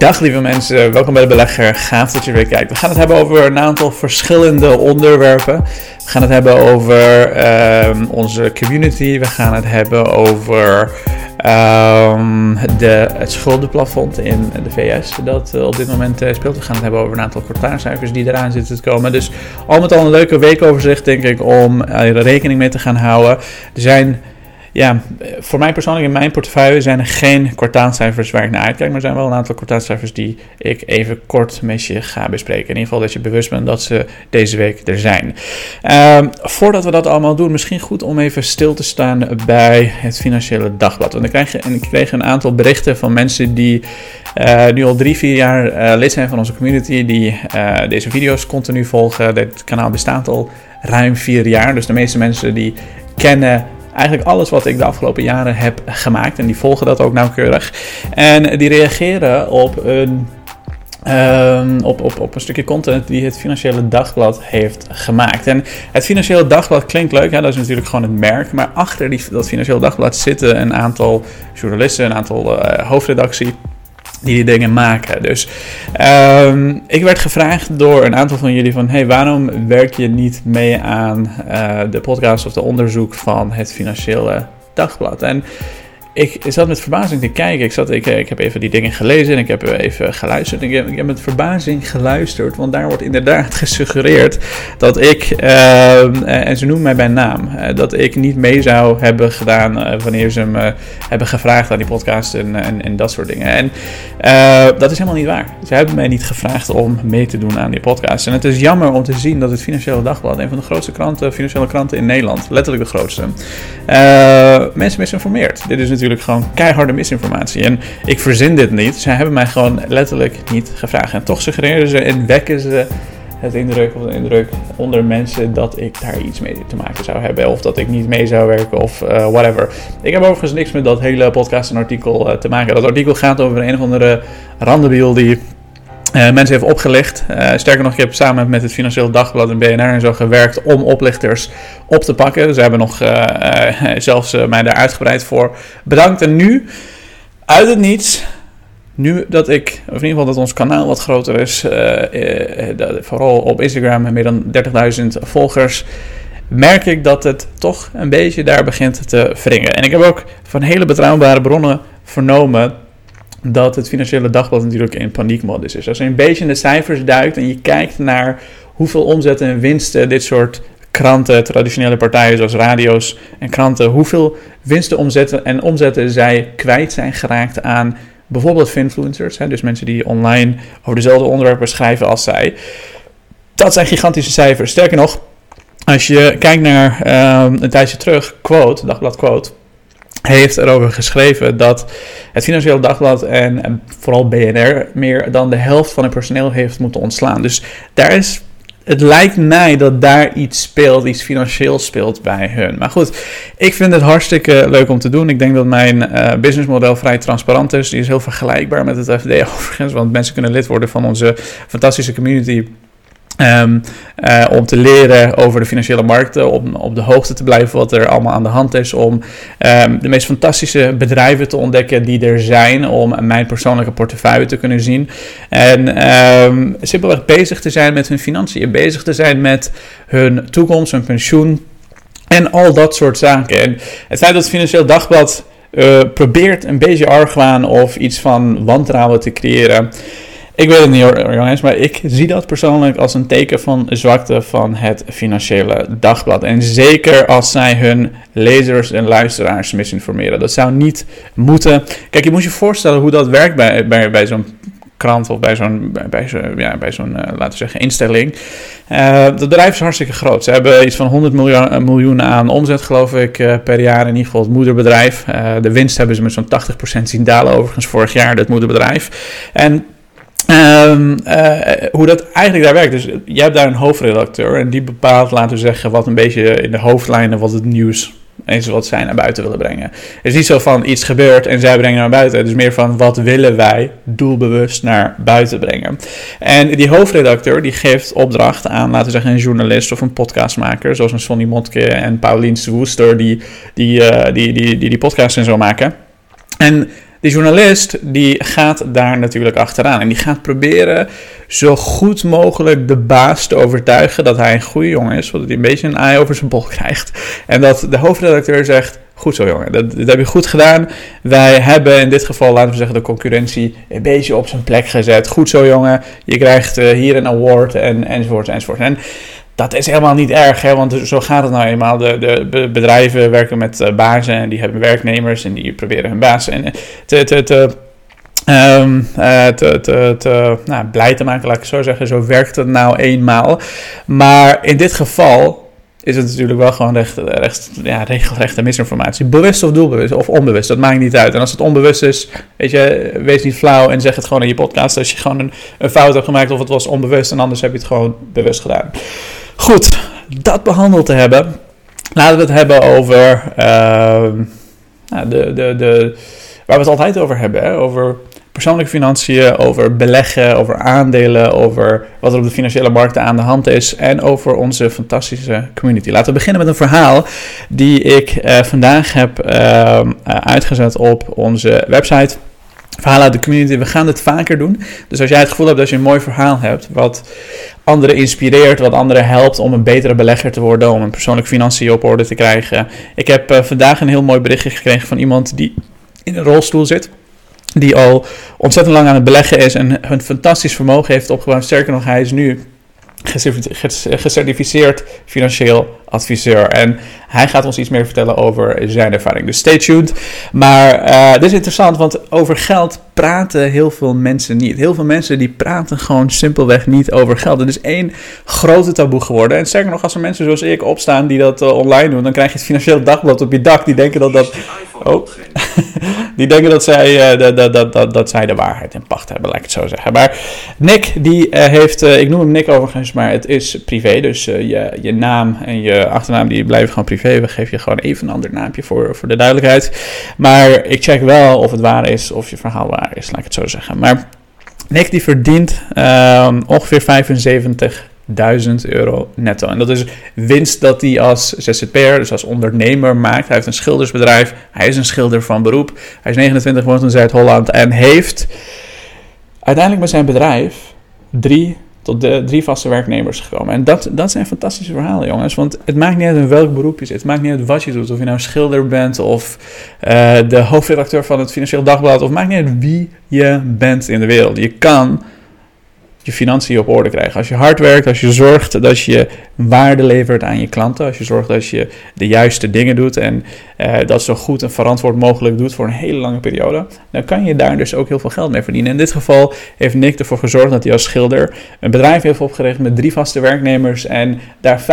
Dag lieve mensen, welkom bij de Belegger. Gaaf dat je weer kijkt. We gaan het hebben over een aantal verschillende onderwerpen. We gaan het hebben over ehm, onze community. We gaan het hebben over ehm, de, het schuldenplafond in de VS dat uh, op dit moment uh, speelt. We gaan het hebben over een aantal kwartaalcijfers die eraan zitten te komen. Dus al met al een leuke weekoverzicht denk ik om er rekening mee te gaan houden. Er zijn ja, voor mij persoonlijk in mijn portefeuille zijn er geen kwartaalcijfers waar ik naar uitkijk. Maar er zijn wel een aantal kwartaalcijfers die ik even kort met je ga bespreken. In ieder geval dat je bewust bent dat ze deze week er zijn. Um, voordat we dat allemaal doen, misschien goed om even stil te staan bij het Financiële Dagblad. Want ik kreeg, ik kreeg een aantal berichten van mensen die uh, nu al drie, vier jaar uh, lid zijn van onze community. Die uh, deze video's continu volgen. Dit kanaal bestaat al ruim vier jaar. Dus de meeste mensen die kennen eigenlijk alles wat ik de afgelopen jaren heb gemaakt. En die volgen dat ook nauwkeurig. En die reageren op een. Um, op, op, op een stukje content die het Financiële Dagblad heeft gemaakt. En het Financiële Dagblad klinkt leuk, hè? dat is natuurlijk gewoon het merk. Maar achter die, dat Financiële Dagblad zitten een aantal journalisten, een aantal uh, hoofdredactie die die dingen maken. Dus um, ik werd gevraagd door een aantal van jullie van... hey, waarom werk je niet mee aan uh, de podcast of de onderzoek van het Financiële Dagblad? En ik zat met verbazing te kijken. Ik, zat, ik, ik heb even die dingen gelezen en ik heb even geluisterd. Ik heb, ik heb met verbazing geluisterd, want daar wordt inderdaad gesuggereerd dat ik, uh, en ze noemen mij bij naam, uh, dat ik niet mee zou hebben gedaan wanneer ze me hebben gevraagd aan die podcast en, en, en dat soort dingen. En dat is helemaal niet waar. Ze hebben mij niet gevraagd om mee te doen aan die podcast. En het is jammer om te zien dat het Financiële Dagblad, een van de grootste kranten, financiële kranten in Nederland, letterlijk de grootste, mensen misinformeert. Dit is natuurlijk natuurlijk gewoon keiharde misinformatie. En ik verzin dit niet. Zij hebben mij gewoon letterlijk niet gevraagd. En toch suggereren ze en wekken ze het indruk of de indruk onder mensen dat ik daar iets mee te maken zou hebben. Of dat ik niet mee zou werken of uh, whatever. Ik heb overigens niks met dat hele podcast en artikel uh, te maken. Dat artikel gaat over een of andere randebiel die uh, mensen heeft opgelicht. Uh, sterker nog, ik heb samen met het Financieel Dagblad en BNR en zo gewerkt om oplichters op te pakken. Ze hebben nog uh, zelfs mij daar uitgebreid voor bedankt. En nu, uit het niets, nu dat ik, of in ieder geval dat ons kanaal wat groter is, vooral op Instagram met meer dan 30.000 volgers, merk ik dat het toch een beetje daar begint te wringen. En ik heb ook van hele betrouwbare bronnen vernomen dat het Financiële Dagblad natuurlijk in paniekmodus is. Als je een beetje in de cijfers duikt en je kijkt naar hoeveel omzet en winsten dit soort kranten, traditionele partijen zoals radio's en kranten, hoeveel winsten omzetten en omzetten zij kwijt zijn geraakt aan bijvoorbeeld influencers, hè, dus mensen die online over dezelfde onderwerpen schrijven als zij. Dat zijn gigantische cijfers. Sterker nog, als je kijkt naar um, een tijdje terug, quote, dagblad quote, heeft erover geschreven dat het Financiële Dagblad en vooral BNR meer dan de helft van het personeel heeft moeten ontslaan. Dus daar is het lijkt mij dat daar iets speelt, iets financieel speelt bij hun. Maar goed, ik vind het hartstikke leuk om te doen. Ik denk dat mijn uh, businessmodel vrij transparant is. Die is heel vergelijkbaar met het FD overigens, want mensen kunnen lid worden van onze fantastische community Um, uh, om te leren over de financiële markten, om op de hoogte te blijven wat er allemaal aan de hand is, om um, de meest fantastische bedrijven te ontdekken die er zijn, om mijn persoonlijke portefeuille te kunnen zien. En um, simpelweg bezig te zijn met hun financiën, bezig te zijn met hun toekomst, hun pensioen en al dat soort zaken. En het feit dat het Financieel Dagblad uh, probeert een beetje argwaan of iets van wantrouwen te creëren. Ik weet het niet jongens, maar ik zie dat persoonlijk als een teken van zwakte van het Financiële Dagblad. En zeker als zij hun lezers en luisteraars misinformeren. Dat zou niet moeten. Kijk, je moet je voorstellen hoe dat werkt bij, bij, zo'n krant of bij zo'n, bij zo'n, ja, bij zo'n uh, laten we zeggen, instelling. Uh, dat bedrijf is hartstikke groot. Ze hebben iets van 100 miljoen, miljoen aan omzet, geloof ik, per jaar. In ieder geval het moederbedrijf. de winst hebben ze met zo'n 80% zien dalen, overigens vorig jaar, dat moederbedrijf. En Um, uh, hoe dat eigenlijk daar werkt. Dus jij hebt daar een hoofdredacteur en die bepaalt, laten we zeggen, wat een beetje in de hoofdlijnen wat het nieuws eens wat zij naar buiten willen brengen. Het is niet zo van iets gebeurt en zij brengen naar buiten. Het is meer van wat willen wij doelbewust naar buiten brengen. En die hoofdredacteur die geeft opdracht aan, laten we zeggen, een journalist of een podcastmaker, zoals een Sonny Motke en Paulien Woester, die die, die, die, die, die, die podcast en zo maken. En Die journalist die gaat daar natuurlijk achteraan en die gaat proberen zo goed mogelijk de baas te overtuigen dat hij een goede jongen is, zodat hij een beetje een eye over zijn bol krijgt. En dat de hoofdredacteur zegt: Goed zo, jongen. Dat, dat, heb je goed gedaan. Wij hebben in dit geval, laten we zeggen, de concurrentie een beetje op zijn plek gezet. Goed zo, jongen. Je krijgt uh, hier een award en, enzovoort, enzovoort. En dat is helemaal niet erg, hè, want zo gaat het nou eenmaal. De, de bedrijven werken met uh, bazen en die hebben werknemers en die proberen hun baas en, te Um, uh, te, te, te nou, blij te maken, laat ik zo zeggen. Zo werkt het nou eenmaal. Maar in dit geval is het natuurlijk wel gewoon recht, recht, ja, regelrechte misinformatie. Bewust of doelbewust of onbewust, dat maakt niet uit. En als het onbewust is, weet je, wees niet flauw en zeg het gewoon in je podcast. Als je gewoon een fout hebt gemaakt of het was onbewust en anders heb je het gewoon bewust gedaan. Goed, dat behandeld te hebben, laten we het hebben over uh, nou, de, de, de, waar we het altijd over hebben. Hè? Over persoonlijke financiën, over beleggen, over aandelen, over wat er op de financiële markten aan de hand is en over onze fantastische community. Laten we beginnen met een verhaal die ik uh, vandaag heb uh, uitgezet op onze website. Verhalen uit de community. We gaan dit vaker doen. Dus als jij het gevoel hebt dat je een mooi verhaal hebt, wat anderen inspireert, wat anderen helpt om een betere belegger te worden, om een persoonlijke financiën op orde te krijgen. Ik heb uh, vandaag een heel mooi berichtje gekregen van iemand die in een rolstoel zit die al ontzettend lang aan het beleggen is en een fantastisch vermogen heeft opgebouwd. Sterker nog, hij is nu gecertificeerd financieel adviseur. En hij gaat ons iets meer vertellen over zijn ervaring. Dus stay tuned. Maar uh, dit is interessant, want over geld praten heel veel mensen niet. Heel veel mensen die praten gewoon simpelweg niet over geld. Het is één grote taboe geworden. En sterker nog, als er mensen zoals ik opstaan die dat uh, online doen, dan krijg je het financieel dagblad op je dak. Die denken dat dat. Oh. die denken dat zij, uh, dat, dat, dat, dat zij de waarheid in pacht hebben, laat ik het zo zeggen. Maar Nick, die heeft. ik noem hem Nick overigens, maar het is privé. Dus je, je naam en je achternaam die blijven gewoon privé. We geven je gewoon even een ander naampje voor, voor de duidelijkheid. Maar ik check wel of het waar is, of je verhaal waar is, laat ik het zo zeggen. Maar Nick die verdient um, ongeveer 75.000 euro netto. En dat is winst dat hij als ZZP'er, dus als ondernemer maakt. Hij heeft een schildersbedrijf. Hij is een schilder van beroep. Hij is 29, woont in Zuid-Holland en heeft uiteindelijk met zijn bedrijf drie tot de drie vaste werknemers gekomen. En dat, dat zijn fantastische verhalen, jongens. Want het maakt niet uit in welk beroep je zit. Het maakt niet uit wat je doet. Of je nou schilder bent of uh, de hoofdredacteur van het Financieel Dagblad. Of maakt niet uit wie je bent in de wereld. Je kan je financiën op orde krijgen. Als je hard werkt, als je zorgt dat je waarde levert aan je klanten, als je zorgt dat je de juiste dingen doet en uh, dat zo goed en verantwoord mogelijk doet voor een hele lange periode, dan kan je daar dus ook heel veel geld mee verdienen. In dit geval heeft Nick ervoor gezorgd dat hij als schilder een bedrijf heeft opgericht met drie vaste werknemers en daar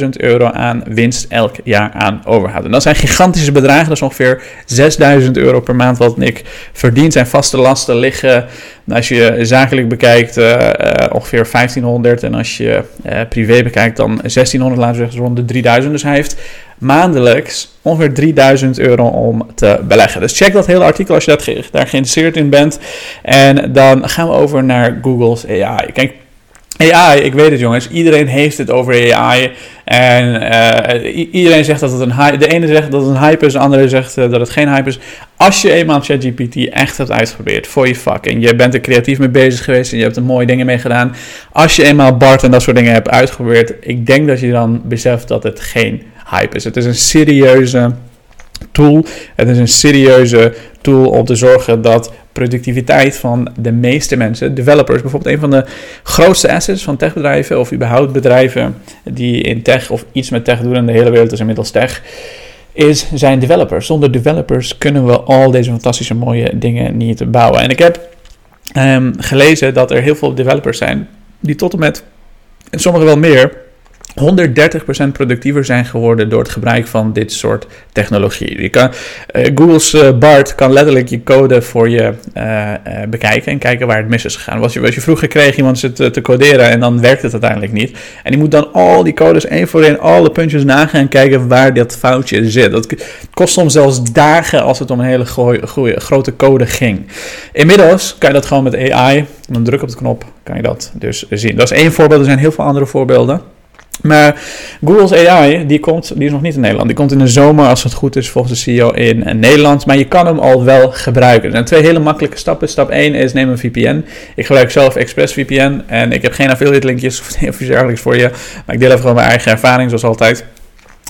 75.000 euro aan winst elk jaar aan overhoudt. En dat zijn gigantische bedragen, dat is ongeveer 6.000 euro per maand wat Nick verdient. Zijn vaste lasten liggen als je zakelijk bekijkt, uh, uh, ongeveer 1500. En als je privé bekijkt, dan 1600, laten we zeggen, rond de 3000. Dus hij heeft maandelijks ongeveer 3000 euro om te beleggen. Dus check dat hele artikel als je daar geïnteresseerd in bent. En dan gaan we over naar Google's AI. Kijk, AI, ik weet het jongens, iedereen heeft het over AI. En uh, iedereen zegt dat het een hype De ene zegt dat het een hype is, de andere zegt uh, dat het geen hype is. Als je eenmaal ChatGPT echt hebt uitgeprobeerd voor je vak en je bent er creatief mee bezig geweest en je hebt er mooie dingen mee gedaan. Als je eenmaal Bart en dat soort dingen hebt uitgeprobeerd, ik denk dat je dan beseft dat het geen hype is. Het is een serieuze tool. Het is een serieuze tool om te zorgen dat productiviteit van de meeste mensen, developers, bijvoorbeeld een van de grootste assets van techbedrijven of überhaupt bedrijven die in tech of iets met tech doen in de hele wereld is inmiddels tech, is zijn developers. Zonder developers kunnen we al deze fantastische mooie dingen niet bouwen. En ik heb um, gelezen dat er heel veel developers zijn die tot en met, en sommigen wel meer, 130% productiever zijn geworden door het gebruik van dit soort technologie. Kan, uh, Google's uh, BART kan letterlijk je code voor je uh, bekijken en kijken waar het mis is gegaan. Was je, was je vroeger kreeg iemand ze te, coderen en dan werkt het uiteindelijk niet. En die moet dan al die codes één voor één, alle puntjes nagaan en kijken waar dat foutje zit. Dat kost soms zelfs dagen als het om een hele grote code ging. Inmiddels kan je dat gewoon met AI, een druk op de knop, kan je dat dus zien. Dat is één voorbeeld, er zijn heel veel andere voorbeelden. Maar Google's AI, die, komt, die is nog niet in Nederland. Die komt in de zomer, als het goed is, volgens de CEO in Nederland. Maar je kan hem al wel gebruiken. Er zijn twee hele makkelijke stappen. Stap 1 is neem een VPN. Ik gebruik zelf ExpressVPN. En ik heb geen affiliate linkjes of iets dergelijks voor je. Maar ik deel even gewoon mijn eigen ervaring, zoals altijd.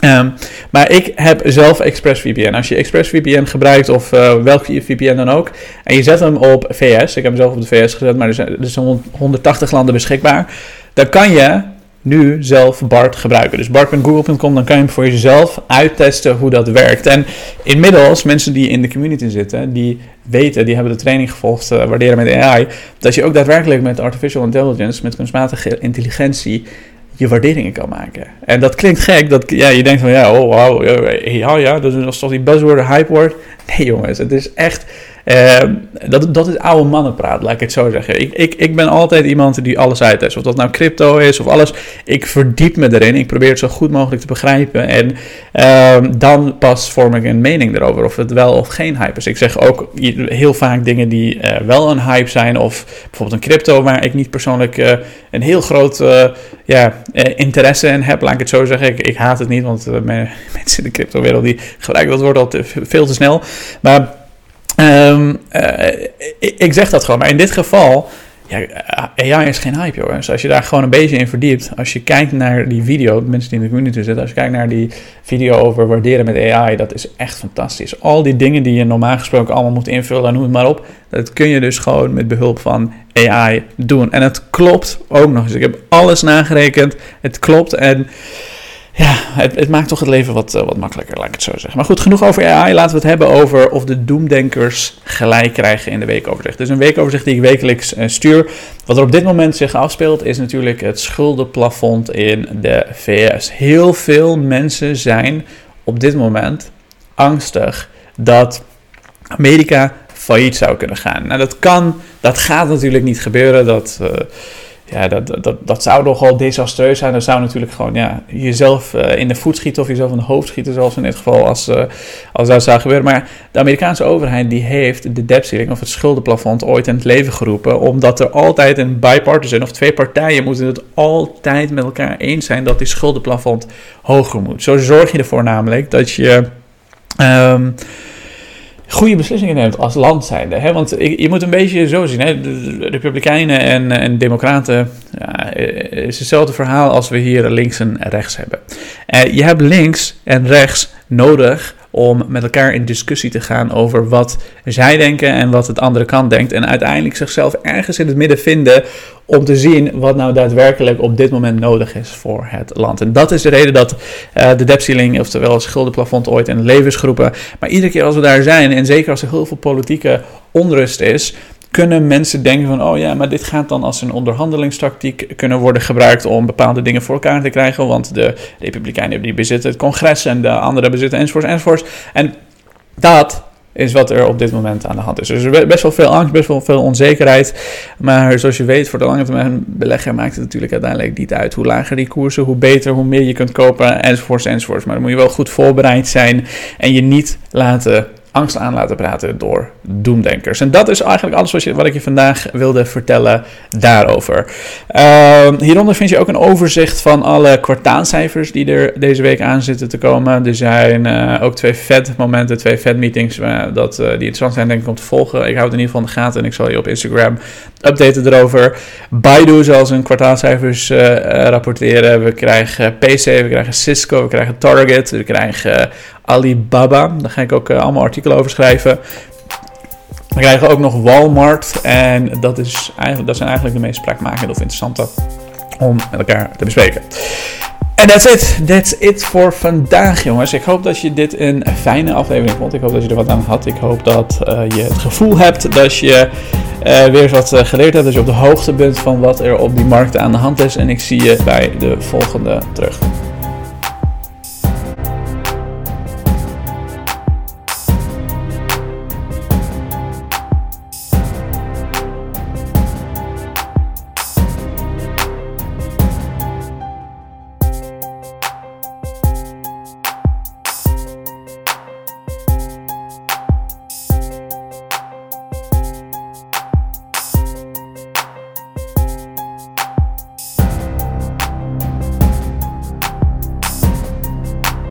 Um, maar ik heb zelf ExpressVPN. Als je ExpressVPN gebruikt of uh, welke VPN dan ook, en je zet hem op VS, ik heb hem zelf op de VS gezet, maar er zijn, er zijn 180 landen beschikbaar, dan kan je nu zelf BART gebruiken. Dus bart.google.com, dan kan je hem voor jezelf uittesten hoe dat werkt. En inmiddels, mensen die in de community zitten, die weten, die hebben de training gevolgd, uh, waarderen met AI, dat je ook daadwerkelijk met artificial intelligence, met kunstmatige intelligentie, je waarderingen kan maken. En dat klinkt gek, dat ja, je denkt van ja, oh wow, ja, ja, dat is toch die buzzword, hype word. Nee jongens, het is echt Ehm, dat, dat is oude mannenpraat, laat ik het zo zeggen. Ik, ik, ik ben altijd iemand die alles uittest. Of dat nou crypto is of alles. Ik verdiep me erin. Ik probeer het zo goed mogelijk te begrijpen. En ehm, dan pas vorm ik een mening erover. Of het wel of geen hype is. Ik zeg ook heel vaak dingen die uh, wel een hype zijn. Of bijvoorbeeld een crypto waar ik niet persoonlijk uh, een heel groot uh, ja, interesse in heb. Laat ik het zo zeggen. Ik, ik haat het niet. Want mensen in de crypto wereld die gebruiken dat woord al te, veel te snel. Maar Um, ik, ik, zeg dat gewoon, maar in dit geval, ja, AI is geen hype, jongens. Dus als je daar gewoon een beetje in verdiept, als je kijkt naar die video, mensen die in de community zitten, als je kijkt naar die video over waarderen met AI, dat is echt fantastisch. Al die dingen die je normaal gesproken allemaal moet invullen, noem het maar op, dat kun je dus gewoon met behulp van AI doen. En het klopt ook nog eens. Ik heb alles nagerekend, het klopt en ja, het, het, maakt toch het leven wat, uh, wat makkelijker, laat ik het zo zeggen. Maar goed, genoeg over AI. Laten we het hebben over of de doemdenkers gelijk krijgen in de weekoverzicht. Dus een weekoverzicht die ik wekelijks uh, stuur. Wat er op dit moment zich afspeelt is natuurlijk het schuldenplafond in de VS. Heel veel mensen zijn op dit moment angstig dat Amerika failliet zou kunnen gaan. Nou, dat kan, dat gaat natuurlijk niet gebeuren. Dat... Uh, ja, dat, dat, dat zou nogal desastreus zijn. Dat zou natuurlijk gewoon ja, jezelf uh, in de voet schieten of jezelf in de hoofd schieten, zoals in dit geval als, uh, als dat zou gebeuren. Maar de Amerikaanse overheid die heeft de debt ceiling of het schuldenplafond ooit in het leven geroepen, omdat er altijd een bipartisan of twee partijen moeten het altijd met elkaar eens zijn dat die schuldenplafond hoger moet. Zo zorg je ervoor namelijk dat je... Um, goede beslissingen neemt als land zijnde. Hè? Want je moet een beetje zo zien, hè? de Republikeinen en, en Democraten ja, is hetzelfde verhaal als we hier links en rechts hebben. Uh, je hebt links en rechts nodig om met elkaar in discussie te gaan over wat zij denken en wat het andere kant denkt. En uiteindelijk zichzelf ergens in het midden vinden om te zien wat nou daadwerkelijk op dit moment nodig is voor het land. En dat is de reden dat uh, de debt ceiling, oftewel schuldenplafond, ooit in het leven is geroepen. Maar iedere keer als we daar zijn, en zeker als er heel veel politieke onrust is, kunnen mensen denken van, oh ja, maar dit gaat dan als een onderhandelingstactiek kunnen worden gebruikt om bepaalde dingen voor elkaar te krijgen, want de Republikeinen die bezitten het congres en de anderen bezitten enzovoorts enzovoorts. En dat is wat er op dit moment aan de hand is. Dus er is best wel veel angst, best wel veel onzekerheid. Maar zoals je weet, voor de lange termijn belegger maakt het natuurlijk uiteindelijk niet uit. Hoe lager die koersen, hoe beter, hoe meer je kunt kopen, enzovoorts, enzovoorts. Maar dan moet je wel goed voorbereid zijn en je niet laten aan laten praten door doemdenkers. En dat is eigenlijk alles wat, je, wat ik je vandaag wilde vertellen daarover. Uh, hieronder vind je ook een overzicht van alle kwartaalcijfers die er deze week aan zitten te komen. Er zijn uh, ook twee Fed-momenten, twee Fed-meetings uh, dat, die interessant zijn denk ik om te volgen. Ik hou het in ieder geval in de gaten en ik zal je op Instagram updaten erover. Baidu zal zijn kwartaalcijfers rapporteren. We krijgen PC, we krijgen Cisco, we krijgen Target, we krijgen Alibaba. Daar ga ik ook allemaal artikelen over schrijven. We krijgen ook nog Walmart. En dat, is eigenlijk, dat zijn eigenlijk de meest spraakmakende of interessante om met elkaar te bespreken. En that's it. That's it voor vandaag, jongens. Ik hoop dat je dit een fijne aflevering vond. Ik hoop dat je er wat aan had. Ik hoop dat uh, je het gevoel hebt dat je uh, weer wat geleerd hebt. Dat je op de hoogte bent van wat er op die markten aan de hand is. En ik zie je bij de volgende terug.